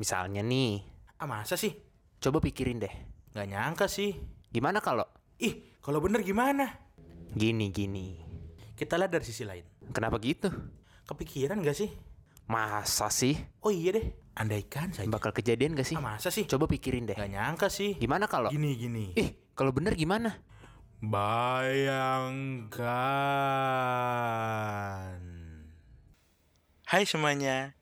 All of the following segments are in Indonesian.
Misalnya nih, Ah masa sih? coba pikirin deh. Nggak nyangka sih. Gimana kalau Ih, kalau bener gimana? gini-gini? Kita lihat dari sisi lain. Kenapa gitu? Kepikiran gak sih? Masa sih? Oh iya deh, andaikan saja. Bakal kejadian gak sih? Ah masa sih? Coba pikirin deh. Nggak nyangka sih. Gimana kalau Gini gini. Ih, kalau bener gimana? Bayangkan. Hai semuanya,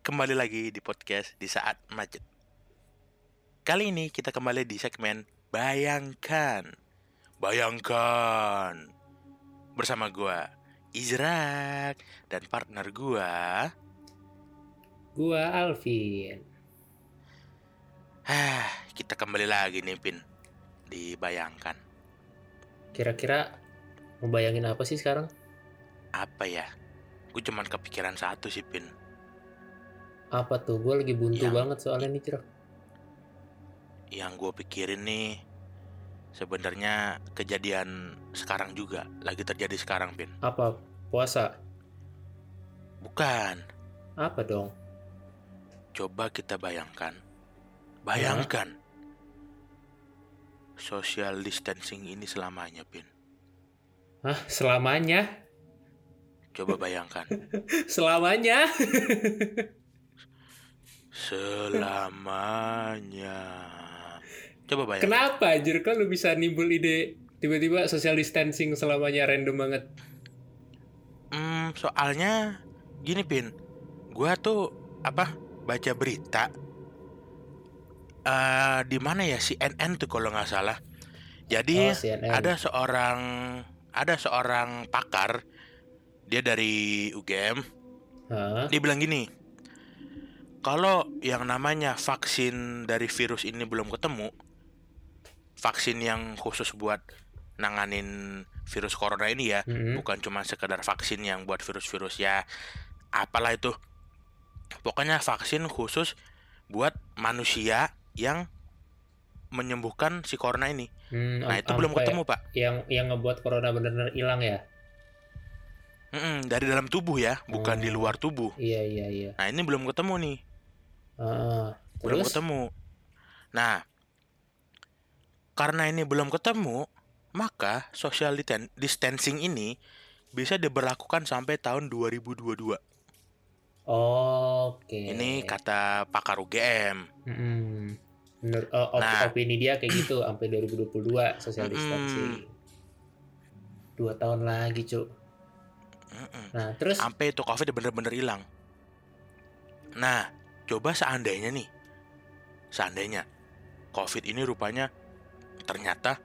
kembali lagi di podcast di saat macet. Kali ini kita kembali di segmen Bayangkan. Bayangkan. Bersama gua Izrak dan partner gua. Gua Alvin. Hah, kita kembali lagi nih Pin. Dibayangkan. Kira-kira mau bayangin apa sih sekarang? Apa ya? Gue cuman kepikiran satu sih Pin. Apa tuh? Gue lagi buntu Yang- banget soalnya nih, Ciro. yang gue pikirin nih sebenarnya kejadian sekarang juga lagi terjadi sekarang pin Apa? Puasa? bukan Apa dong? coba kita bayangkan bayangkan social distancing ini selamanya pin Hah? Selamanya? coba bayangkan Selamanya? selamanya coba bayangkan Kenapa anjir? Kan lu bisa nimbul ide tiba-tiba social distancing selamanya random banget. Hmm, soalnya gini pin gua tuh apa baca berita eh di mana ya CNN tuh kalau nggak salah jadi Oh, CNN. ada seorang ada seorang pakar dia dari UGM Hah? dia bilang gini kalau yang namanya vaksin dari virus ini belum ketemu vaksin yang khusus buat nanganin virus corona ini ya Mm-mm. bukan cuma sekedar vaksin yang buat virus-virus ya apalah itu pokoknya vaksin khusus buat manusia yang menyembuhkan si corona ini Hmm, nah itu belum sampai ketemu pak Yang yang ngebuat corona bener-bener hilang ya? Mm-mm, dari dalam tubuh ya bukan di Oh. luar tubuh Iya, iya, iya. nah ini belum ketemu nih Ah, belum terus? ketemu nah karena ini belum ketemu maka social distancing ini bisa diberlakukan sampai tahun 2022 Oke. ini kata pakar UGM Mm-mm. Menurut oh, op- Nah. opini dia kayak gitu sampai 2022 social distancing. Dua tahun lagi, Cuk. Nah, terus sampai itu covid bener-bener hilang nah coba seandainya nih seandainya covid ini rupanya ternyata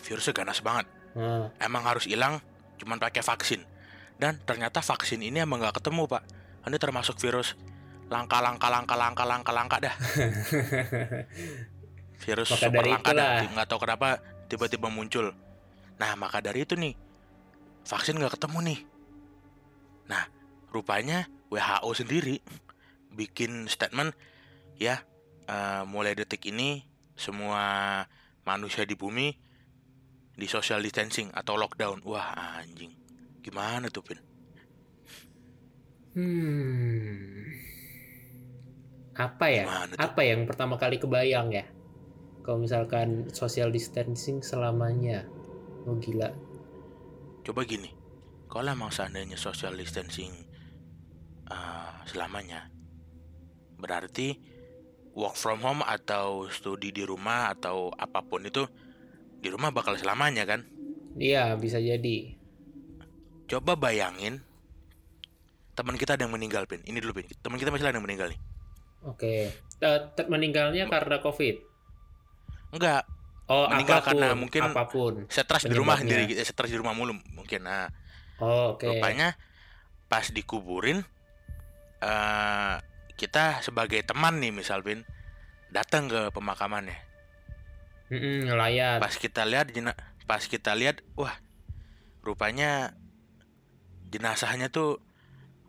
virusnya ganas banget. Ah, emang harus hilang cuman pakai vaksin. Dan ternyata vaksin ini emang nggak ketemu pak. Ini termasuk virus langka langka langka langka langka langka dah. Virus Maka super langka dah. nggak tahu kenapa tiba-tiba muncul. Nah maka dari itu nih vaksin nggak ketemu nih. Nah rupanya WHO sendiri bikin statement ya eh, mulai detik ini semua manusia di bumi di social distancing atau lockdown wah anjing gimana tuh pin hmm. Apa ya? Gimana tuh? Apa yang pertama kali kebayang ya? Kalau misalkan social distancing selamanya. Oh gila. coba gini kalau emang seandainya social distancing eh, selamanya berarti work from home atau studi di rumah atau apa pun itu di rumah bakal selamanya kan Iya, bisa jadi. coba bayangin teman kita ada yang meninggal pin ini dulu pin teman kita masih ada yang meninggal nih Oke. Eh, ter- meninggalnya karena COVID. enggak Oh, Meninggal apa pun, karena mungkin apa pun. stres di rumah sendiri stres di rumah mulu mungkin nah Oh, oke. Rupanya pas dikuburin eh kita sebagai teman nih misal Pin datang ke pemakamannya. Mm-mm, ngelayat. Pas kita lihat jena- pas kita lihat wah rupanya jenazahnya tuh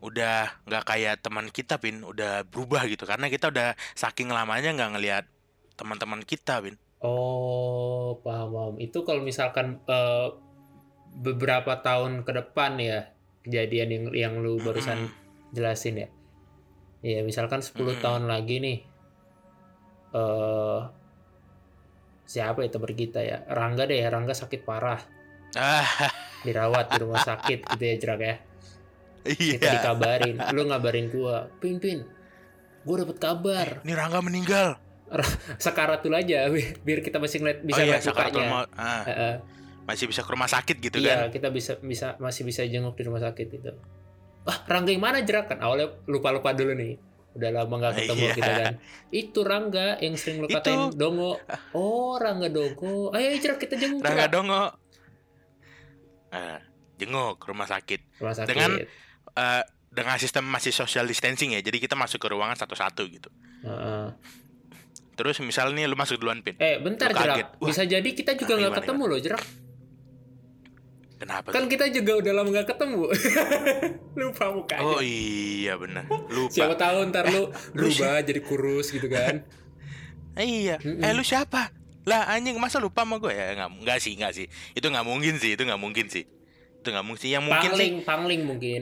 udah nggak kayak teman kita Pin, udah berubah gitu karena kita udah saking lamanya nggak ngelihat teman-teman kita Pin. Oh, paham, paham. Itu kalau misalkan eh, beberapa tahun ke depan ya kejadian yang yang lu barusan Mm-mm. jelasin ya. Ya misalkan 10 Mm-mm. tahun lagi nih eh siapa itu kita ya? Rangga deh, Rangga sakit parah, Ah, dirawat di rumah sakit gitu ya Jerak ya. Kita iya. dikabarin, lu ngabarin gua, Pin Pin, gua dapet kabar. Ini Rangga meninggal. Sekarat dulu aja, bi- biar kita masih ngeliat bisa oh iya, Sakaratul. Maut. Ah, Heeh. masih bisa ke rumah sakit gitu iya, kan. kita bisa bisa masih bisa jenguk di rumah sakit itu. Ah, Rangga yang mana Jerak kan? Awalnya lupa-lupa dulu nih. Udah lama nggak ketemu Iya. gitu kan. Itu Rangga yang sering lu Itu. katain Dongo. Oh, Rangga Dongo. Ayo Jerak kita jenguk Rangga Jerak. Dongo. Ah, jenguk rumah sakit. Rumah sakit. Dengan- Eh, dengan sistem masih social distancing ya. Jadi kita masuk ke ruangan satu-satu gitu. Heeh. Terus misal nih lu masuk duluan pin. Eh, bentar. Jerak. Wah. Bisa jadi kita juga Ah, nggak ketemu loh, Jerak. Kenapa? Kan tuh? kita juga udah lama nggak ketemu. Lupa mukanya. Oh iya benar. Lupa. Siapa tahu ntar lu lu berubah jadi kurus gitu kan. Eh, iya. Mm-mm. Eh lu siapa? Lah anjing masa lupa sama gue ya? Nggak, nggak sih, nggak sih. Itu nggak mungkin sih, itu nggak mungkin sih. Itu nggak mungkin sih. Yang mungkin sih Pangling, pangling mungkin.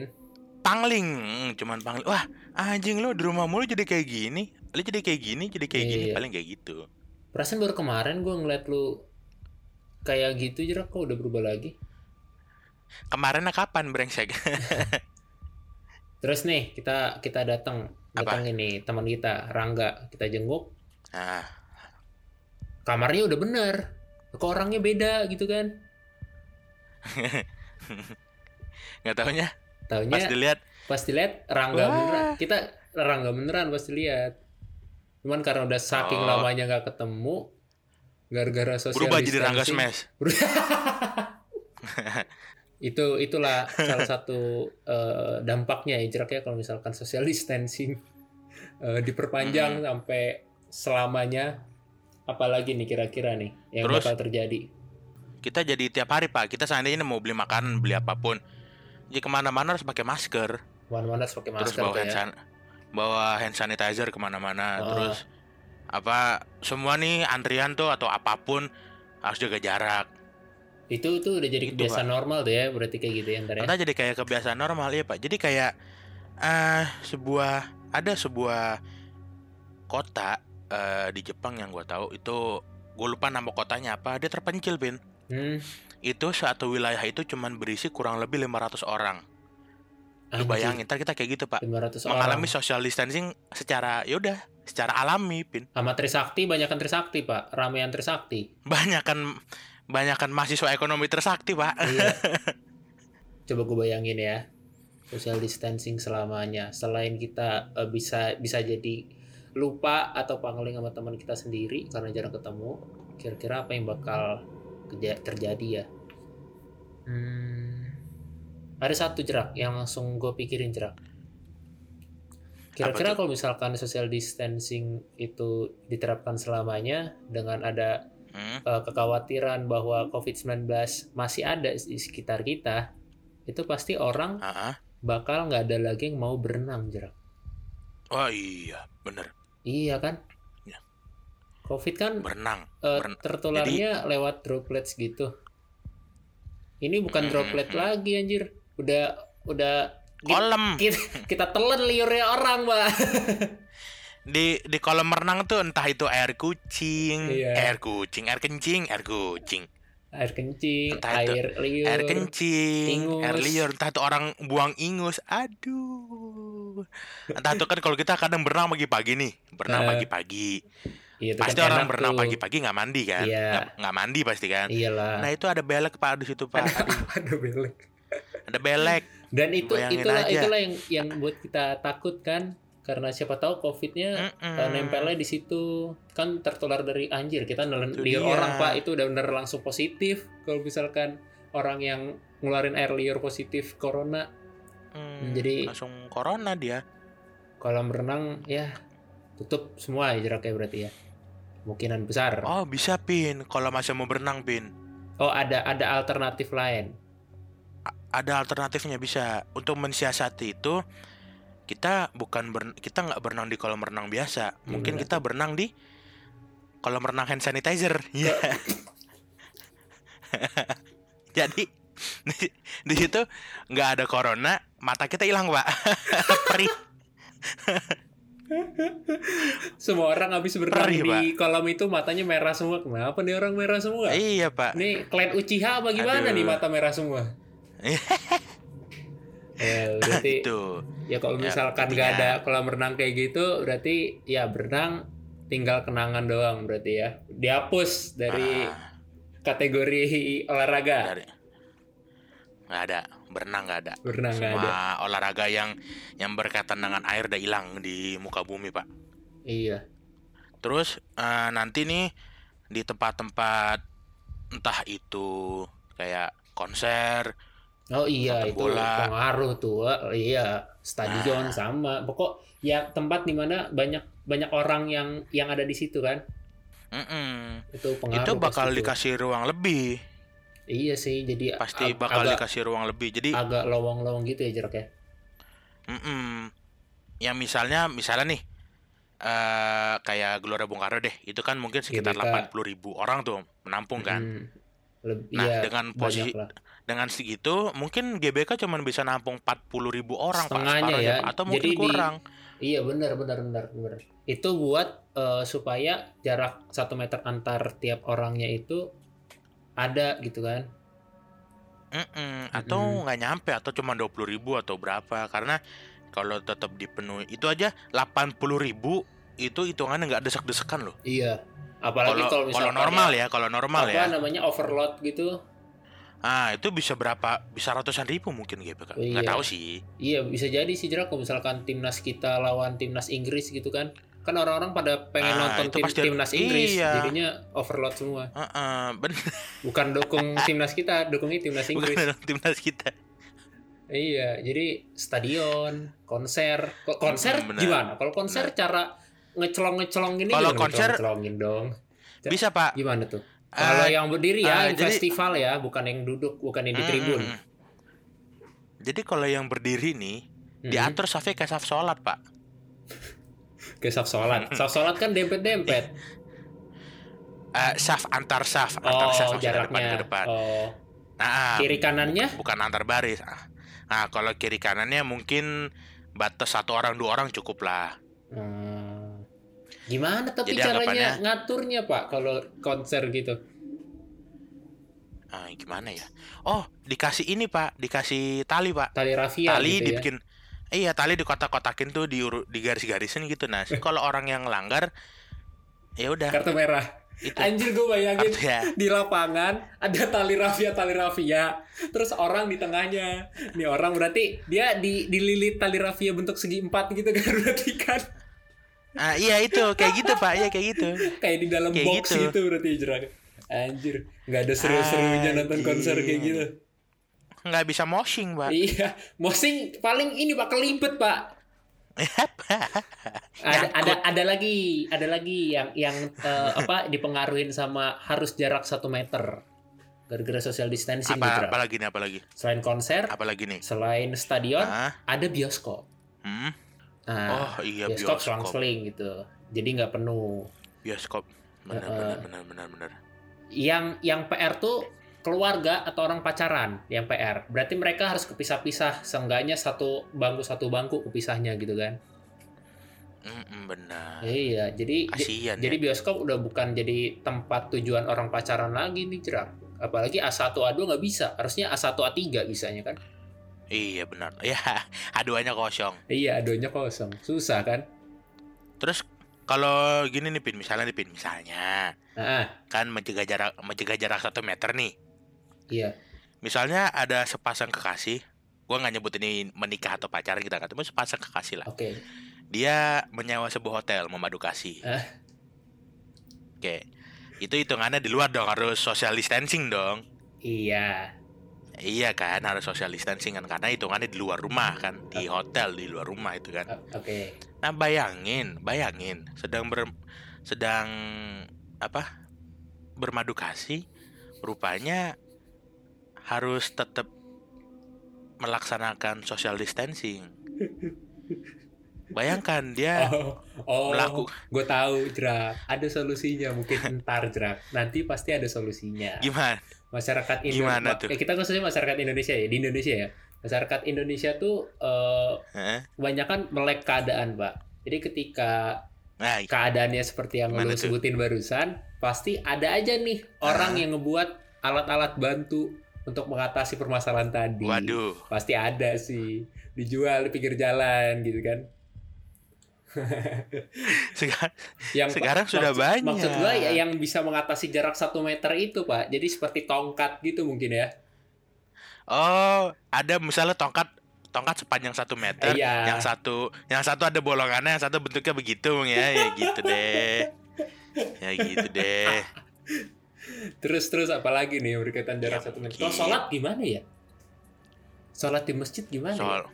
pangling. Hmm, cuman pangling. Wah anjing lu di rumah mulu jadi kayak gini. Lu jadi kayak gini, jadi kayak gini. Iya. Paling kayak gitu. Perasaan baru kemarin gue ngeliat lu kayak gitu jerak kok udah berubah lagi. Kemarin kapan brengsek? Terus nih kita kita datang datang ini teman kita Rangga kita jenguk nah, kamarnya udah bener kok orangnya beda gitu kan nggak taunya. Pas taunya dilihat, pas dilihat Rangga Wah. beneran kita Rangga beneran pas dilihat cuman karena udah saking Oh. lamanya nggak ketemu gara-gara social berubah jadi Rangga Smash. itu itulah salah satu eh, dampaknya ya ya kalau misalkan social distancing eh, diperpanjang sampai selamanya apalagi nih kira-kira nih yang Terus? bakal terjadi Kita jadi tiap hari pak. Kita seandainya mau beli makanan, beli apa pun, jadi ke mana-mana harus pakai masker. mana-mana harus pakai terus masker bawa tuh hand, ya bawa hand sanitizer ke mana-mana Oh. terus apa semua nih antrian tuh atau apa pun harus jaga jarak itu itu udah jadi Itu, kebiasaan normal tuh ya berarti kayak gitu ya ntar ya. Entah jadi kayak kebiasaan normal ya pak. Jadi kayak eh sebuah ada sebuah kota eh, di Jepang yang gue tahu itu gue lupa nama kotanya apa dia terpencil bin hmm, itu satu wilayah itu cuman berisi kurang lebih 500 orang. Lu bayangin ntar kita kayak gitu pak. 500 mengalami orang. social distancing secara yaudah secara alami pin sama Trisakti banyak Trisakti pak. Ramean Trisakti. Banyak kan banyak kan mahasiswa ekonomi tersakti pak Iya. Coba gue bayangin ya, social distancing selamanya. Selain kita eh, bisa bisa jadi lupa atau pangling sama teman kita sendiri karena jarang ketemu, kira-kira apa yang bakal terjadi ya? Hmm, ada satu jerak yang langsung gue pikirin jerak. Kira-kira kalau misalkan social distancing itu diterapkan selamanya dengan ada Hmm, eh, kekhawatiran bahwa COVID-19 masih ada di sekitar kita, itu pasti orang ah, ah. bakal nggak ada lagi yang mau berenang, jerak. oh iya bener Iya kan? Ya. COVID kan berenang eh, beren- tertularnya lewat droplets gitu. Ini bukan Hmm, droplet hmm. lagi anjir. Udah udah kolam kita, kita telan liurnya orang, Pak. di di kolam renang tuh entah itu air kucing Iya. air kucing air kencing air kucing Air kencing, Entah itu air liur. air kencing ingus. air liur entah itu orang buang ingus aduh entah itu kan kalau kita kadang berenang pagi-pagi nih berenang Eh, pagi-pagi Iya, itu pasti kan orang berenang tuh. pagi-pagi nggak mandi kan Iya. nggak nggak mandi pasti kan Iyalah. nah itu ada belek pak di situ pak Ada belek. ada belek Dan itu Bayangin itulah aja. itulah yang yang buat kita takut kan karena siapa tahu COVID-nya Mm-mm. eh, nempelnya di situ. Kan tertular dari anjir kita nelen liur dia. orang pak. Itu udah bener langsung positif kalau misalkan orang yang ngeluarin air liur positif corona. Hmm, jadi- langsung corona dia. kolam renang ya tutup semua ya jaraknya berarti ya. Kemungkinan besar. Oh bisa pin. Kalau masih mau berenang pin. Oh ada ada alternatif lain. Ada alternatifnya bisa. Untuk mensiasati itu kita bukan ber- kita nggak berenang di kolam renang biasa mungkin Gimana kita berenang di kolam renang hand sanitizer Iya. jadi di, di situ nggak ada corona mata kita hilang pak perih Semua orang habis berenang Perih, di kolam itu matanya merah semua. Kenapa nih orang merah semua? Iya pak. Nih klan Uchiha apa gimana Aduh. nih mata merah semua? Ya berarti Itu. ya kalau Ya, misalkan nggak intinya- ada kolam renang kayak gitu berarti ya berenang tinggal kenangan doang berarti ya dihapus dari Ah, kategori olahraga dari nggak ada berenang nggak ada. berenang nggak Semua ada olahraga yang yang berkaitan dengan air udah hilang di muka bumi pak. iya Terus eh, nanti nih di tempat-tempat entah itu kayak konser, oh iya itu bola. pengaruh tuh Oh, iya stadion Nah. sama pokok ya tempat di mana banyak banyak orang yang yang ada di situ kan mm-mm, itu pengaruh itu bakal dikasih ruang lebih. iya sih jadi Pasti ag- bakal agak, dikasih ruang lebih. Jadi agak lowong-lowong gitu ya jerak ya mm-mm, yang misalnya misalnya nih eh kayak Gelora Bung Karno deh, itu kan mungkin sekitar GBK. 80.000 ribu orang tuh menampung kan. Hmm. Leb- Nah, iya, dengan posisi. Dengan segitu mungkin GBK cuma bisa nampung 40.000 ribu orang Setengahnya ya. Atau mungkin Jadi di- kurang. Iya benar benar benar benar. Itu buat eh, supaya jarak satu meter antar tiap orangnya itu ada gitu kan? Mm-mm, atau Mm-mm. nggak nyampe atau cuma 20.000 ribu atau berapa karena kalau tetap dipenuhi itu aja 80.000 ribu itu hitungannya nggak desek-desekan loh Iya. Apalagi kalau normal ya kalau normal apa ya namanya overload gitu. Ah itu bisa berapa bisa ratusan ribu mungkin GBK Iya. nggak tahu sih Iya bisa jadi sih jerak kalau misalkan timnas kita lawan timnas Inggris gitu kan. Kan orang-orang pada pengen Ah, nonton tim, pasti- timnas Inggris, iya. jadinya overload semua. Heeh, bener Bukan dukung timnas kita, dukungnya timnas Inggris. bukan timnas kita Iya, jadi stadion, konser, Kok konser benar. gimana? Kalau konser cara ngecelong-ngecelong gini Kalau konser- ngecelong-ngecelongin dong. bisa pak Gimana tuh? Kalau yang berdiri ya, yang jadi- festival ya, bukan yang duduk, bukan yang di Mm, tribun. mm, mm. jadi kalau yang berdiri nih Hmm. diatur safnya kayak saf sholat pak Ke saf sholat. Saf sholat kan dempet-dempet. Eh, saf antar saf antar saf Oh, maksudnya depan ke jaraknya. depan Oh, nah kiri kanannya? bukan antar baris. Ah. Nah, kalau kiri kanannya mungkin batas satu orang dua orang cukup lah. Gimana tapi Jadi caranya anggapannya- ngaturnya Pak kalau konser gitu? Ah, gimana ya? Oh, dikasih ini pak, dikasih tali pak. Tali rafia tali gitu ya? dibikin, iya tali dikotak-kotakin tuh di di garis-garisin gitu. Nah, kalau orang yang langgar, ya udah Kartu merah. itu. Anjir gue bayangin ya. di lapangan ada tali rafia tali rafia terus orang di tengahnya nih orang berarti dia di dililit tali rafia bentuk segi empat gitu kan berarti kan Ah, iya itu kayak gitu pak, iya kayak gitu. kayak di dalam Kayak box gitu. gitu. berarti jerak anjir nggak ada seru-serunya nonton konser kayak gitu Nggak bisa moshing pak. iya mosing paling ini pak kelibet pak ada ada ada lagi ada lagi yang yang eh, apa dipengaruhin sama harus jarak satu meter gara-gara social distancing apa, gitu apa lagi nih, apa lagi? selain konser Apa lagi nih? selain stadion Ah, ada bioskop hmm? Nah Oh iya bioskop bioskop. selang-seling gitu jadi nggak penuh Bioskop. Benar, benar, benar, benar, benar. yang yang PR tuh keluarga atau orang pacaran yang PR berarti mereka harus kepisah-pisah seenggaknya satu bangku satu bangku kepisahnya gitu kan Mm-mm, benar. iya jadi jadi ya. bioskop udah bukan jadi tempat tujuan orang pacaran lagi nih jerak apalagi A1 A2 nggak bisa harusnya A1 A3 bisanya kan Iya benar. Ya, aduannya kosong. iya adonya kosong susah kan Terus kalau gini nih Pin, misalnya nih Pin, misalnya ah kan mencegah jarak mencegah jarak satu meter nih. iya Misalnya ada sepasang kekasih, gua nggak nyebut ini menikah atau pacaran kita nggak tahu, sepasang kekasih lah. oke Dia menyewa sebuah hotel memadu kasih. Ah. Oke, itu hitungannya di luar dong harus social distancing dong. iya Iya kan harus social distancing kan karena hitungannya di luar rumah kan di hotel di luar rumah itu kan. Oke Nah bayangin, bayangin sedang ber, sedang apa bermadu kasih, rupanya harus tetap melaksanakan social distancing. Bayangkan dia oh oh melaku gue tahu jerak ada solusinya mungkin ntar jerak nanti pasti ada solusinya gimana? Masyarakat Indonesia tuh? kita khususnya masyarakat Indonesia ya di Indonesia ya masyarakat Indonesia tuh eh, Heeh. kebanyakan melek keadaan pak Jadi ketika Nah, keadaannya seperti yang lo tuh? sebutin barusan, pasti ada aja nih orang Ah. yang ngebuat alat-alat bantu untuk mengatasi permasalahan tadi. waduh. Pasti ada sih. Dijual di pinggir jalan gitu kan. Sekarang, Yang sekarang sudah maksud- banyak. Maksud gua ya yang bisa mengatasi jarak satu meter itu, Pak. Jadi seperti tongkat gitu mungkin ya. Oh, ada misalnya tongkat tongkat sepanjang satu meter, Iya. yang satu yang satu ada bolongannya, yang satu bentuknya begitu ya, ya gitu deh, ya gitu deh. Terus terus apalagi nih berkaitan jarak Ya, satu meter? Kalau sholat gimana ya? Sholat di masjid gimana Soal ya?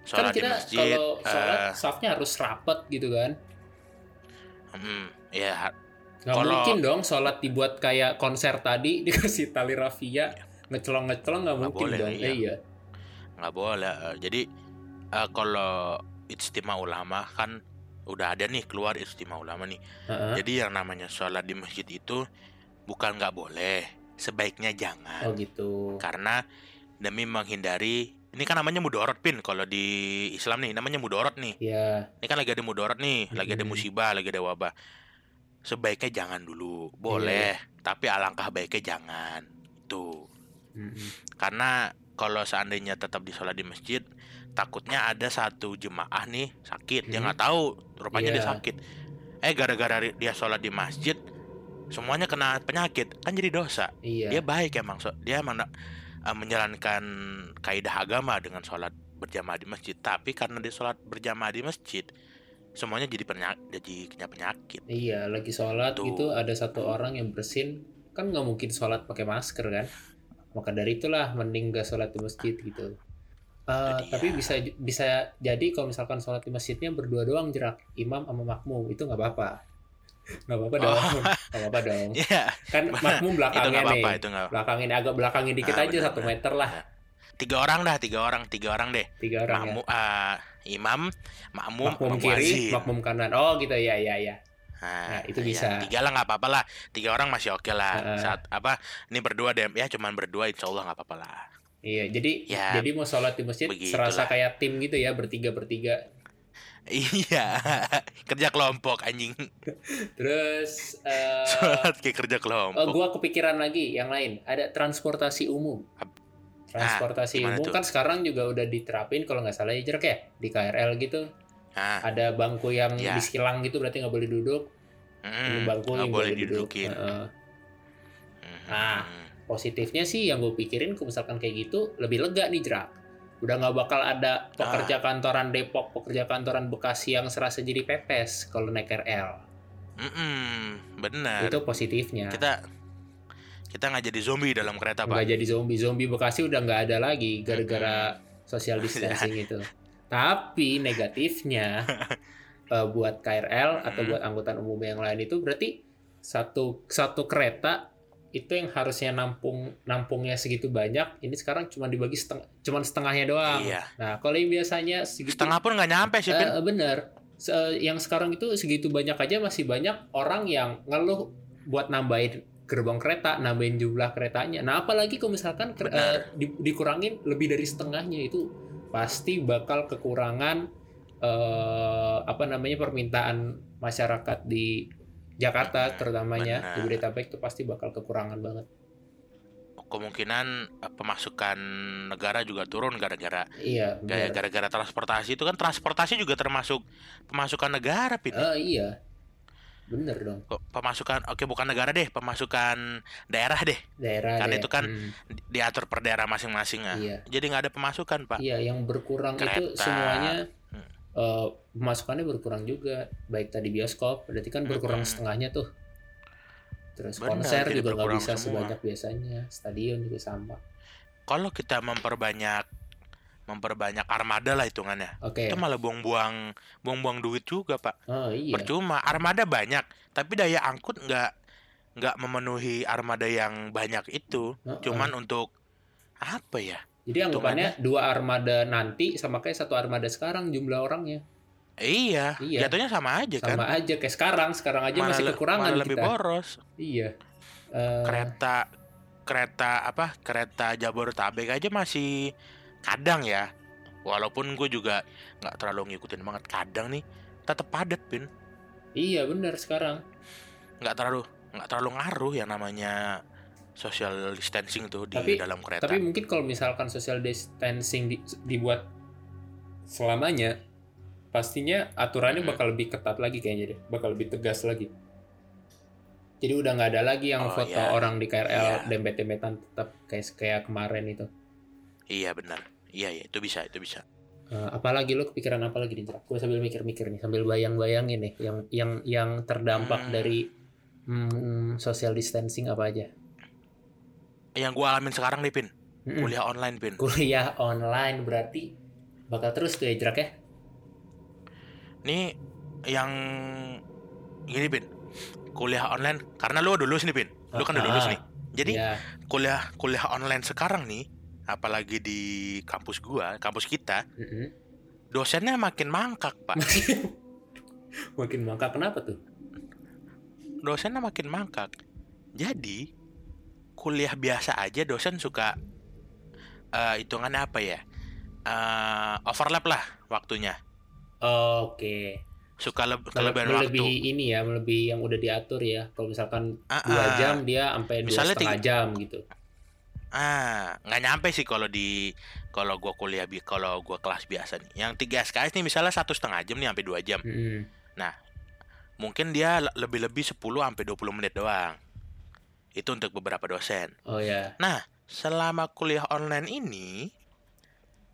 Kan sholat di kita masjid, kalau sholat eh, safnya harus rapet gitu kan. hmm, ya Nggak Kalau- mungkin dong sholat dibuat kayak konser tadi dikasih tali rafia ngecelong ngecelong nggak Nggak mungkin boleh, dong. iya. Eh, iya. nggak boleh. eh, Jadi eh, kalau istimewa ulama kan udah ada nih keluar istimewa ulama nih. Heeh. Jadi yang namanya sholat di masjid itu bukan nggak boleh, sebaiknya jangan. Oh gitu. karena demi menghindari ini kan namanya mudorot pin. Kalau di Islam nih namanya mudorot nih. Ya. ini kan lagi ada mudorot nih lagi ada musibah lagi ada wabah. Sebaiknya jangan dulu. Boleh tapi alangkah baiknya jangan. Itu Mm-mm. karena kalau seandainya tetap di sholat di masjid takutnya ada satu jemaah nih sakit. Dia Hmm. nggak tahu rupanya dia Iya. sakit. Eh gara-gara dia sholat di masjid semuanya kena penyakit kan jadi dosa. Iya. dia baik emang so- dia emang uh, menjalankan kaidah agama dengan sholat berjamaah di masjid tapi karena dia sholat berjamaah di masjid semuanya jadi penyakit jadi kena penyakit Iya, lagi sholat Tuh. gitu ada satu orang yang bersin kan nggak mungkin sholat pakai masker kan. Maka dari itulah mending gak sholat di masjid gitu. Eh, dia. tapi bisa bisa jadi kalau misalkan sholat di masjidnya berdua doang jerak imam sama makmum itu nggak apa-apa nggak apa-apa dong Oh. nggak apa-apa dong. Iya. Kan makmum itu belakangnya nggak nih. apa-apa itu nggak belakangin agak belakangin dikit Ah, aja benar, satu meter lah. Tiga orang dah tiga orang tiga orang deh. Tiga orang ya? Makmum uh, imam makmum makmum kiri makmum kanan. Oh gitu. Ya ya ya Nah, Nah, itu iya, bisa. tiga lah nggak apa-apa lah. Tiga orang masih oke lah. Heeh. saat apa ini berdua deh. Ya cuman berdua insya Allah nggak apa-apa lah. Iya jadi Ya, jadi mau sholat di masjid begitulah. serasa kayak tim gitu ya bertiga bertiga iya kerja kelompok anjing terus eh sholat kayak kerja oh, kelompok gua kepikiran lagi yang lain ada transportasi umum transportasi gimana umum tuh? kan sekarang juga udah diterapin kalau nggak salah ya Jerk, ya di KRL gitu nah ada bangku yang Ya. disilang gitu berarti nggak boleh duduk mm, bangku yang boleh duduk. didudukin Heeh. Mhm. Nah. positifnya sih yang gue pikirin kalau misalkan kayak gitu lebih lega nih jerak udah nggak bakal ada pekerja Ah. kantoran Depok pekerja kantoran Bekasi yang serasa jadi pepes kalau naik KRL Mm-mm, benar itu positifnya. Kita kita nggak jadi zombie dalam kereta pak. Nggak jadi zombie. Zombie Bekasi udah nggak ada lagi gara-gara social distancing itu. Tapi negatifnya eh, buat KRL atau Mm. buat angkutan umum yang lain itu berarti satu satu kereta itu yang harusnya nampung nampungnya segitu banyak ini sekarang cuma dibagi setengah cuman setengahnya doang iya nah kalau yang biasanya segitu setengah pun nggak nyampe sih. Eh, bener Se- yang sekarang itu segitu banyak aja masih banyak orang yang ngeluh buat nambahin gerbong kereta, nambahin jumlah keretanya. Nah, apalagi kalau misalkan eh, di- dikurangin lebih dari setengahnya itu pasti bakal kekurangan eh, apa namanya permintaan masyarakat di Jakarta Benar, terutamanya di benar. Bodetabek itu pasti bakal kekurangan banget. kemungkinan eh, pemasukan negara juga turun gara-gara Iya, gara-gara transportasi itu kan transportasi juga termasuk pemasukan negara pin Eh, iya. Bener dong. Pemasukan oke bukan negara deh pemasukan daerah deh Daerah Kan deh. itu kan Hmm, di- diatur per daerah masing-masing ah. iya. jadi nggak ada pemasukan pak Iya, yang berkurang itu Kereta. semuanya Hmm. Eh, pemasukannya berkurang juga. Baik tadi bioskop, berarti kan berkurang Mm-mm. setengahnya tuh. Terus Benar, konser juga nggak bisa semua. sebanyak biasanya. Stadion juga sama. kalau kita memperbanyak memperbanyak armada lah hitungannya Oke. itu malah buang-buang buang-buang duit juga pak Oh iya. percuma armada banyak tapi daya angkut nggak nggak memenuhi armada yang banyak itu Heeh. cuman untuk apa ya Jadi anggapannya dua armada nanti sama kayak satu armada sekarang jumlah orangnya. iya, Iya. jatuhnya sama aja kan Sama aja kayak sekarang. Sekarang aja Malah masih kekurangan malah lebih kita. boros Iya. Eh, kereta kereta apa kereta Jabodetabek aja masih kadang ya walaupun gue juga nggak terlalu ngikutin banget kadang nih tetap padat pin Iya benar sekarang. nggak terlalu nggak terlalu ngaruh yang namanya social distancing tuh di Tapi- dalam kereta Tapi mungkin kalau misalkan social distancing di- dibuat selamanya, pastinya aturannya Mm-mm. bakal lebih ketat lagi kayaknya deh, bakal lebih tegas lagi. Jadi udah nggak ada lagi yang Oh, foto iya. orang di KRL Iya. dempet-dempetan tetap kayak kayak kemarin itu. iya benar iya iya itu bisa itu bisa Eh, apalagi lu kepikiran apa lagi nih Jerak? Gue sambil mikir-mikir nih, sambil bayang-bayangin nih yang yang yang terdampak Hmm. dari hmm, social distancing apa aja? Yang gue alamin sekarang nih pin Mm-mm. kuliah online pin Kuliah online berarti bakal terus tuh ya Jerak ya? Nih yang gini pin kuliah online karena lu udah lulus nih pin lu kan udah lulus Ah, nih jadi ya. kuliah kuliah online sekarang nih apalagi di kampus gua kampus kita Mm-mm. dosennya makin mangkak pak Makin mangkak kenapa tuh? dosennya makin mangkak jadi kuliah biasa aja dosen suka eh hitungannya apa ya Eh overlap lah waktunya Oke. suka leb Mele- kelebihan waktu Melebihi ini ya, melebihi yang udah diatur ya. Kalau misalkan Ah, dua ah. jam dia sampai dua setengah tiga- jam gitu. Ah, nggak nyampe sih kalau di kalau gua kuliah bi kalau gua kelas biasa nih. Yang tiga SKS nih misalnya satu setengah jam nih sampai dua jam. Mm-mm. Mungkin dia le- lebih-lebih 10 sampai 20 menit doang. Itu untuk beberapa dosen. Oh ya. Nah, selama kuliah online ini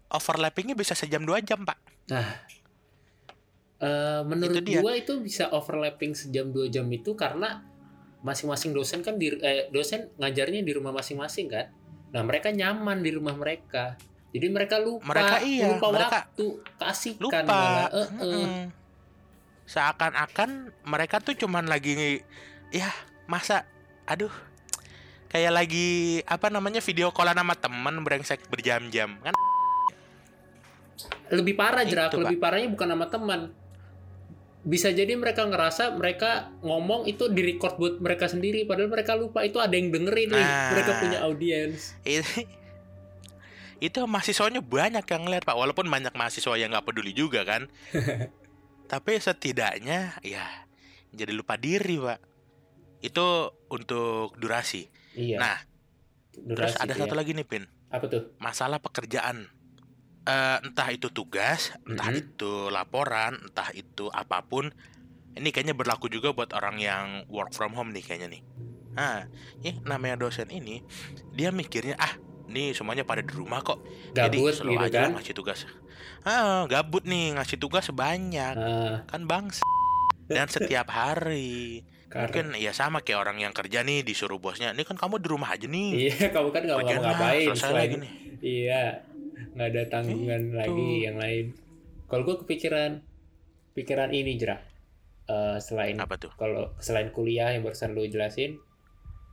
overlappingnya bisa sejam dua jam, Pak. Eh, menurut Itu gua itu bisa overlapping sejam dua jam itu karena masing-masing dosen kan di eh, dosen ngajarnya di rumah masing-masing kan. Nah mereka nyaman di rumah mereka. Jadi mereka lupa, Mereka iya, lupa mereka waktu, kasihkan Lupa. malah. Eh. Mm-mm. Seakan-akan mereka tuh cuman lagi ya, masa aduh kayak lagi apa namanya video callan sama temen brengsek berjam-jam kan? Lebih parah Itu, jerak Pak. lebih parahnya bukan sama teman bisa jadi mereka ngerasa mereka ngomong itu di record buat mereka sendiri padahal mereka lupa. Itu ada yang dengerin nih Nah. mereka punya audiens Ini- itu mahasiswanya banyak yang ngeliat pak. Walaupun banyak mahasiswa yang nggak peduli juga kan? Tapi setidaknya ya jadi lupa diri pak itu untuk durasi. Iya. Nah terus durasi ada tuh satu ya. lagi nih pin. Apa tuh? Masalah pekerjaan. Eh, entah itu tugas entah Mhm. itu laporan entah itu apa pun. Ini kayaknya berlaku juga buat orang yang work from home nih kayaknya nih. Nah ini namanya dosen ini dia mikirnya ah nih semuanya pada di rumah kok. Gabut Jadi slow gitu aja kan? ngasih tugas. Ah, gabut nih ngasih tugas banyak. nah, Kan bang dan setiap hari. Karena Mungkin ya sama kayak orang yang kerja nih disuruh bosnya. Ini kan kamu di rumah aja nih. iya kamu kan nggak mau ngapain selesai selain lagi nih. iya nggak ada tanggungan Gitu. lagi yang lain kalau gue kepikiran pikiran ini jerak Eh, selain Apa tuh? kalau selain kuliah yang barusan lu jelasin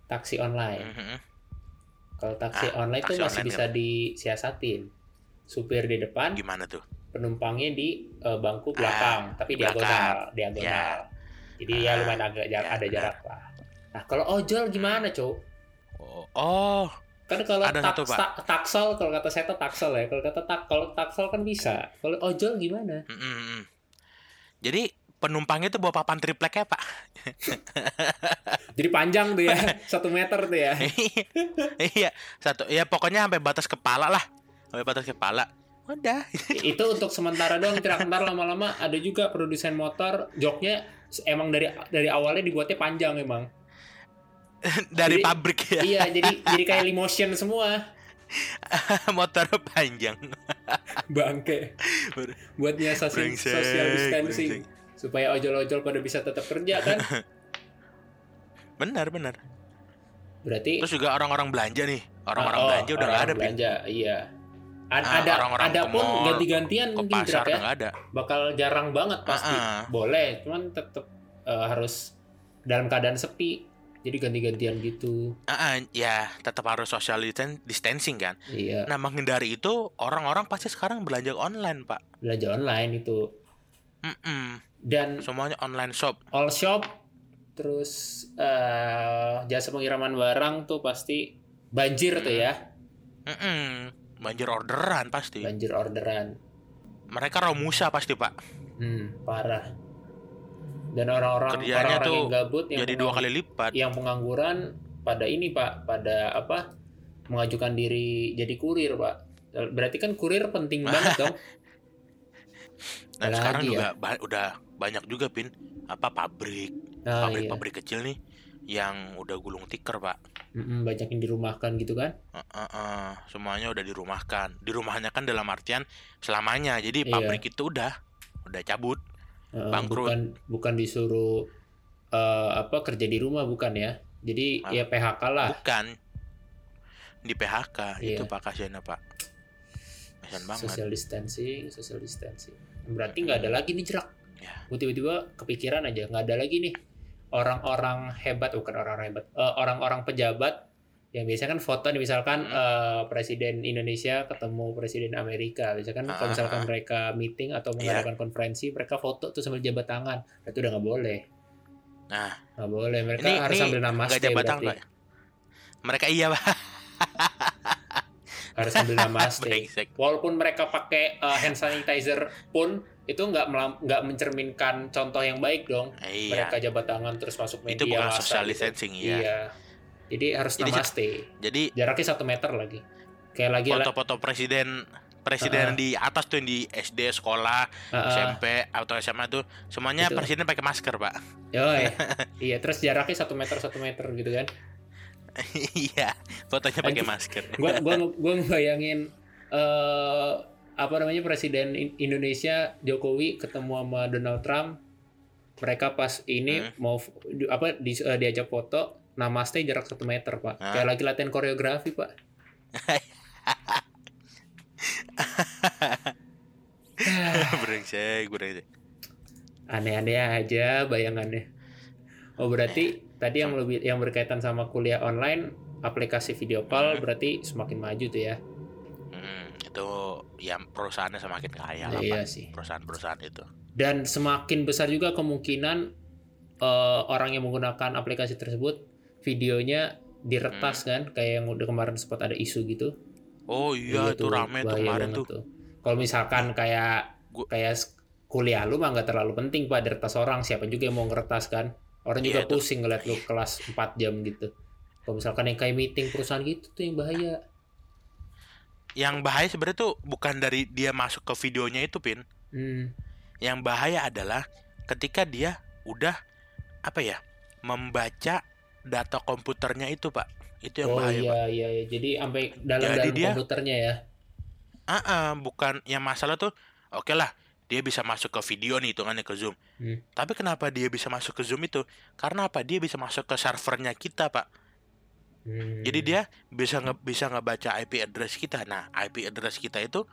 taksi online Mhm. Kalau taksi Ah, online tuh taksi masih online bisa disiasatin. Supir di depan, Gimana tuh? penumpangnya di eh, bangku belakang, tapi belakang. diagonal, diagonal. Jadi ya Ah, lumayan agak jar- ya, ada benar. jarak lah. Nah, kalau ojol gimana, Cok? Oh, oh, Kan kalau Ada tak, satu, Pak. tak- taksel, kalau kata saya tuh taksel ya. Kalau kata tak, kalau taksel kan bisa. Kalau ojol gimana? mm, mm, mm. Jadi penumpangnya tuh bawa papan triplek ya pak? Jadi panjang tuh ya, satu meter tuh ya. iya satu ya pokoknya sampai batas kepala lah sampai batas kepala udah itu untuk sementara doang tidak ntar lama-lama ada juga produsen motor joknya emang dari dari awalnya dibuatnya panjang emang. Dari Jadi- pabrik ya? iya jadi jadi kayak limotion semua. Motor panjang. Bangke. Buat Brengsek, social distancing. brengsek. supaya ojol-ojol pada bisa tetap kerja kan? Benar benar. Berarti terus juga orang-orang belanja nih. Orang-orang oh, belanja udah nggak ada belanja iya Ah, ada orang-orang ada pun ganti-gantian mungkin pasar ya. ada. Bakal jarang banget pasti. Ah, ah. boleh cuman tetap eh, harus dalam keadaan sepi jadi ganti-gantian gitu. Ah, ah, ya tetap harus social distan- distancing kan? Iya. Nah menghindari itu orang-orang pasti sekarang belanja online pak. Belanja online itu. Mm-mm. dan semuanya online shop. all shop terus eh jasa pengiriman barang tuh pasti banjir tuh ya. Mm-mm. Banjir orderan pasti. banjir orderan. Mereka Romusa pasti pak. Hmm, parah. Dan orang-orang orang-orang tuh yang gabut yang Jadi dua kali lipat. yang pengangguran pada ini Pak, pada apa? mengajukan diri jadi kurir, Pak. Berarti kan kurir penting banget dong. Dan Apalagi sekarang ya. juga ba- udah banyak juga pin apa pabrik Nah, iya. pabrik-pabrik kecil nih yang udah gulung tikar pak. Mm-mm, banyak yang dirumahkan gitu kan? Eh, eh, eh, semuanya udah dirumahkan. Dirumahnya kan dalam artian selamanya. Jadi Iya. pabrik itu udah udah cabut. Eh, Bangkrut. bukan bukan disuruh eh, apa kerja di rumah bukan ya. Jadi Ah, ya PHK lah. Bukan di PHK Iya. itu pak kasihannya pak. Kasihan banget. Social distancing, social distancing. Berarti nggak ada lagi nih jerak. Ya. Tiba-tiba kepikiran aja nggak ada lagi nih orang-orang hebat bukan orang-orang hebat, eh, orang-orang pejabat yang biasanya kan foto nih misalkan Hmm. eh, presiden Indonesia ketemu presiden Amerika, misalkan kalau Ah, misalkan ah. mereka meeting atau Iya. mengadakan konferensi, mereka foto tuh sambil jabat tangan, itu udah nggak boleh. Nah, Nggak boleh, mereka ini harus ini sambil namaste jabat tangan berarti. Mereka iya pak. Harus sambil namaste. Walaupun mereka pakai uh, hand sanitizer pun itu nggak nggak mencerminkan contoh yang baik dong. Iya. Mereka jabat tangan terus masuk media. Itu bukan social gitu. distancing Iya. ya. Jadi harus Jadi, namaste. Jadi Jaraknya satu meter lagi. Kayak lagi foto-foto presiden presiden Ah. di atas tuh yang di SD sekolah Ah, ah. SMP atau SMA tuh semuanya Itu. presiden pakai masker pak Yoi. iya, terus jaraknya satu meter satu meter gitu kan. iya fotonya pakai masker Gua gua gua ngebayangin eh apa namanya presiden In- Indonesia Jokowi ketemu sama Donald Trump. Mereka pas ini Hmm. mau apa di, eh, diajak foto namaste jarak satu meter pak. Ah. Kayak lagi latihan koreografi pak. brengsek brengsek Aneh-aneh aja bayangannya. Oh berarti tadi yang lebih yang berkaitan sama kuliah online aplikasi video call Hmm. berarti semakin maju tuh ya. Hmm, ya perusahaannya semakin kaya lah iya sih. perusahaan-perusahaan itu Dan semakin besar juga kemungkinan eh, orang yang menggunakan aplikasi tersebut videonya diretas kan kayak yang udah kemarin sempat ada isu gitu. oh iya, itu rame tuh kemarin banget tuh Kalau misalkan kayak Gua- kayak kuliah lu mah nggak terlalu penting pak diretas orang siapa juga yang mau ngeretas kan. Orang juga Iya, itu. pusing ngeliat lu kelas 4 jam gitu. Kalau misalkan yang kayak meeting perusahaan gitu tuh yang bahaya. Yang bahaya sebenarnya tuh bukan dari dia masuk ke videonya itu pin Hmm. yang bahaya adalah ketika dia udah apa ya membaca data komputernya itu pak itu yang Oh bahaya pak iya iya iya. Jadi sampai dalam-dalam Jadi dia- komputernya ya. Ah, ah, bukan yang masalah tuh oke lah dia bisa masuk ke video nih hitungannya ke zoom Hmm. tapi kenapa dia bisa masuk ke zoom itu karena apa dia bisa masuk ke servernya kita pak Hmm. jadi dia bisa nge bisa ngebaca IP address kita nah IP address kita itu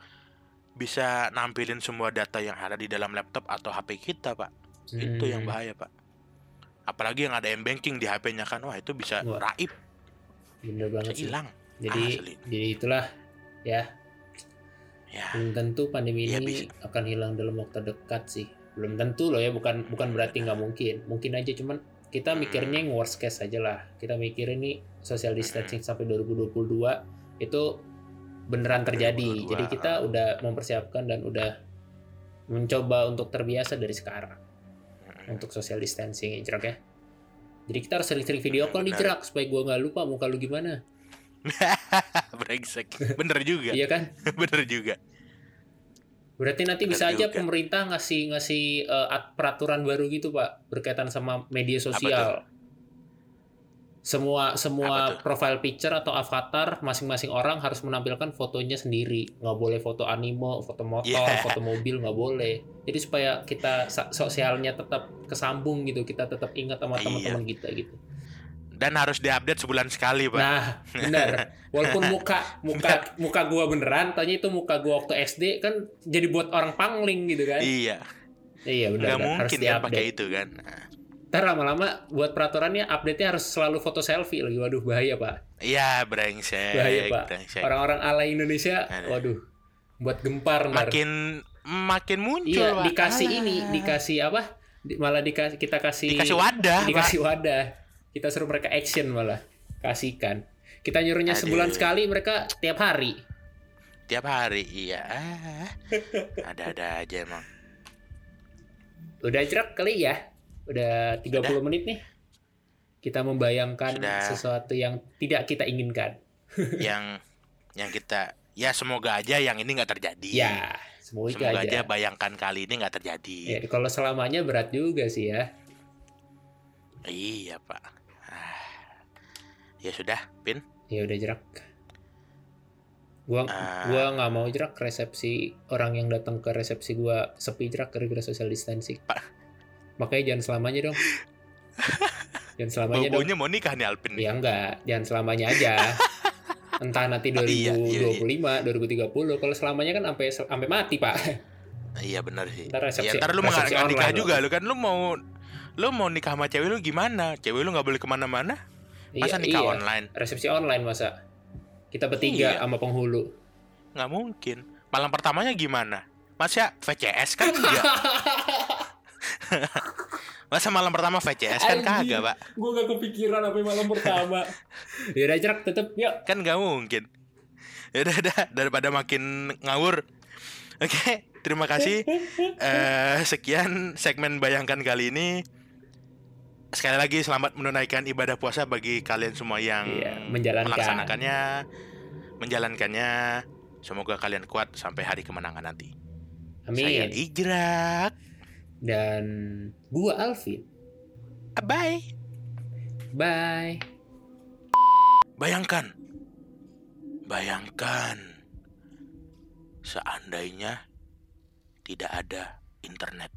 bisa nampilin semua data yang ada di dalam laptop atau HP kita pak itu yang Hmm. bahaya pak apalagi yang ada m banking di HP-nya kan wah itu bisa Wah, raib Bener banget hilang Jadi Asli. jadi itulah ya ya belum tentu pandemi Iya, ini bisa. akan hilang dalam waktu dekat sih. Belum tentu loh ya, bukan bukan berarti nggak mungkin. Mungkin aja cuman kita mikirnya yang worst case aja lah. Kita mikir ini social distancing sampai 2022 itu beneran terjadi. 2022, Jadi kita udah mempersiapkan dan udah mencoba untuk terbiasa dari sekarang untuk social distancing ya, Jerak ya. Jadi kita harus sering-sering video call nih. Jerak supaya gua nggak lupa muka lu gimana. brengsek bener juga Iya kan? bener juga Berarti nanti Benar bisa aja juga. pemerintah ngasih ngasih at- peraturan baru gitu, Pak, berkaitan sama media sosial. Semua semua profile picture atau avatar masing-masing orang harus menampilkan fotonya sendiri. Nggak boleh foto anime, foto motor, Yeah. foto mobil nggak boleh. Jadi supaya kita sosialnya tetap kesambung gitu, kita tetap ingat sama Iya. teman-teman kita gitu. Dan harus diupdate sebulan sekali pak Nah, benar. Walaupun muka muka muka gua beneran, tanya itu muka gua waktu SD kan jadi buat orang pangling gitu kan. iya Iya benar. nggak benar. mungkin kan pakai itu kan Ntar lama-lama buat peraturannya update-nya harus selalu foto selfie lagi. Waduh bahaya pak. iya brengsek Bahaya pak. brengsek. Orang-orang ala Indonesia, Aduh. waduh, buat gempar ntar. makin makin muncul Iya Pak. dikasih Alah. ini, dikasih apa? Di- malah dikasih kita kasih dikasih wadah Pak. dikasih wadah. Kita suruh mereka action malah kasihkan. Kita nyuruhnya Aduh. sebulan sekali, mereka tiap hari. tiap hari iya ada-ada aja emang Udah jerak kali ya. Udah 30 menit nih. Kita membayangkan Sudah. sesuatu yang tidak kita inginkan. yang yang kita ya semoga aja yang ini nggak terjadi Ya, semoga, semoga aja. aja bayangkan kali ini nggak terjadi Ya, kalau selamanya berat juga sih ya. iya pak. Ya sudah pin Ya udah jerak. Gua Ah. gua nggak mau jerak resepsi orang yang datang ke resepsi gua sepi jerak gara-gara social distancing. Pak. Makanya jangan selamanya dong. jangan selamanya dong. baunya mau nikah nih Alpin Ya enggak, jangan selamanya aja. Entah nanti Oh, iya, iya, 2025, 2030. Kalau selamanya kan sampai sampai mati, Pak. iya benar sih Ntar resepsi- ya ntar lu resepsi nggak nikah juga lu kan lu mau lu mau nikah sama cewek lu gimana cewek lu nggak boleh ke mana-mana masa Iya, nikah iya. online Resepsi online masa? Kita bertiga Iya. sama penghulu. nggak mungkin malam pertamanya gimana masa VCS kan enggak masa malam pertama VCS kan Anjing. kagak pak Gue gak kepikiran apa malam pertama. ya udah jerak tetep yuk. kan nggak mungkin ya udah udah daripada makin ngawur oke terima kasih eh sekian segmen bayangkan kali ini sekali lagi selamat menunaikan ibadah puasa bagi kalian semua yang Iya, menjalankan. melaksanakannya menjalankannya semoga kalian kuat sampai hari kemenangan nanti saya Amin. Ijrak Dan gua Alvin. bye Bye. bayangkan bayangkan seandainya tidak ada internet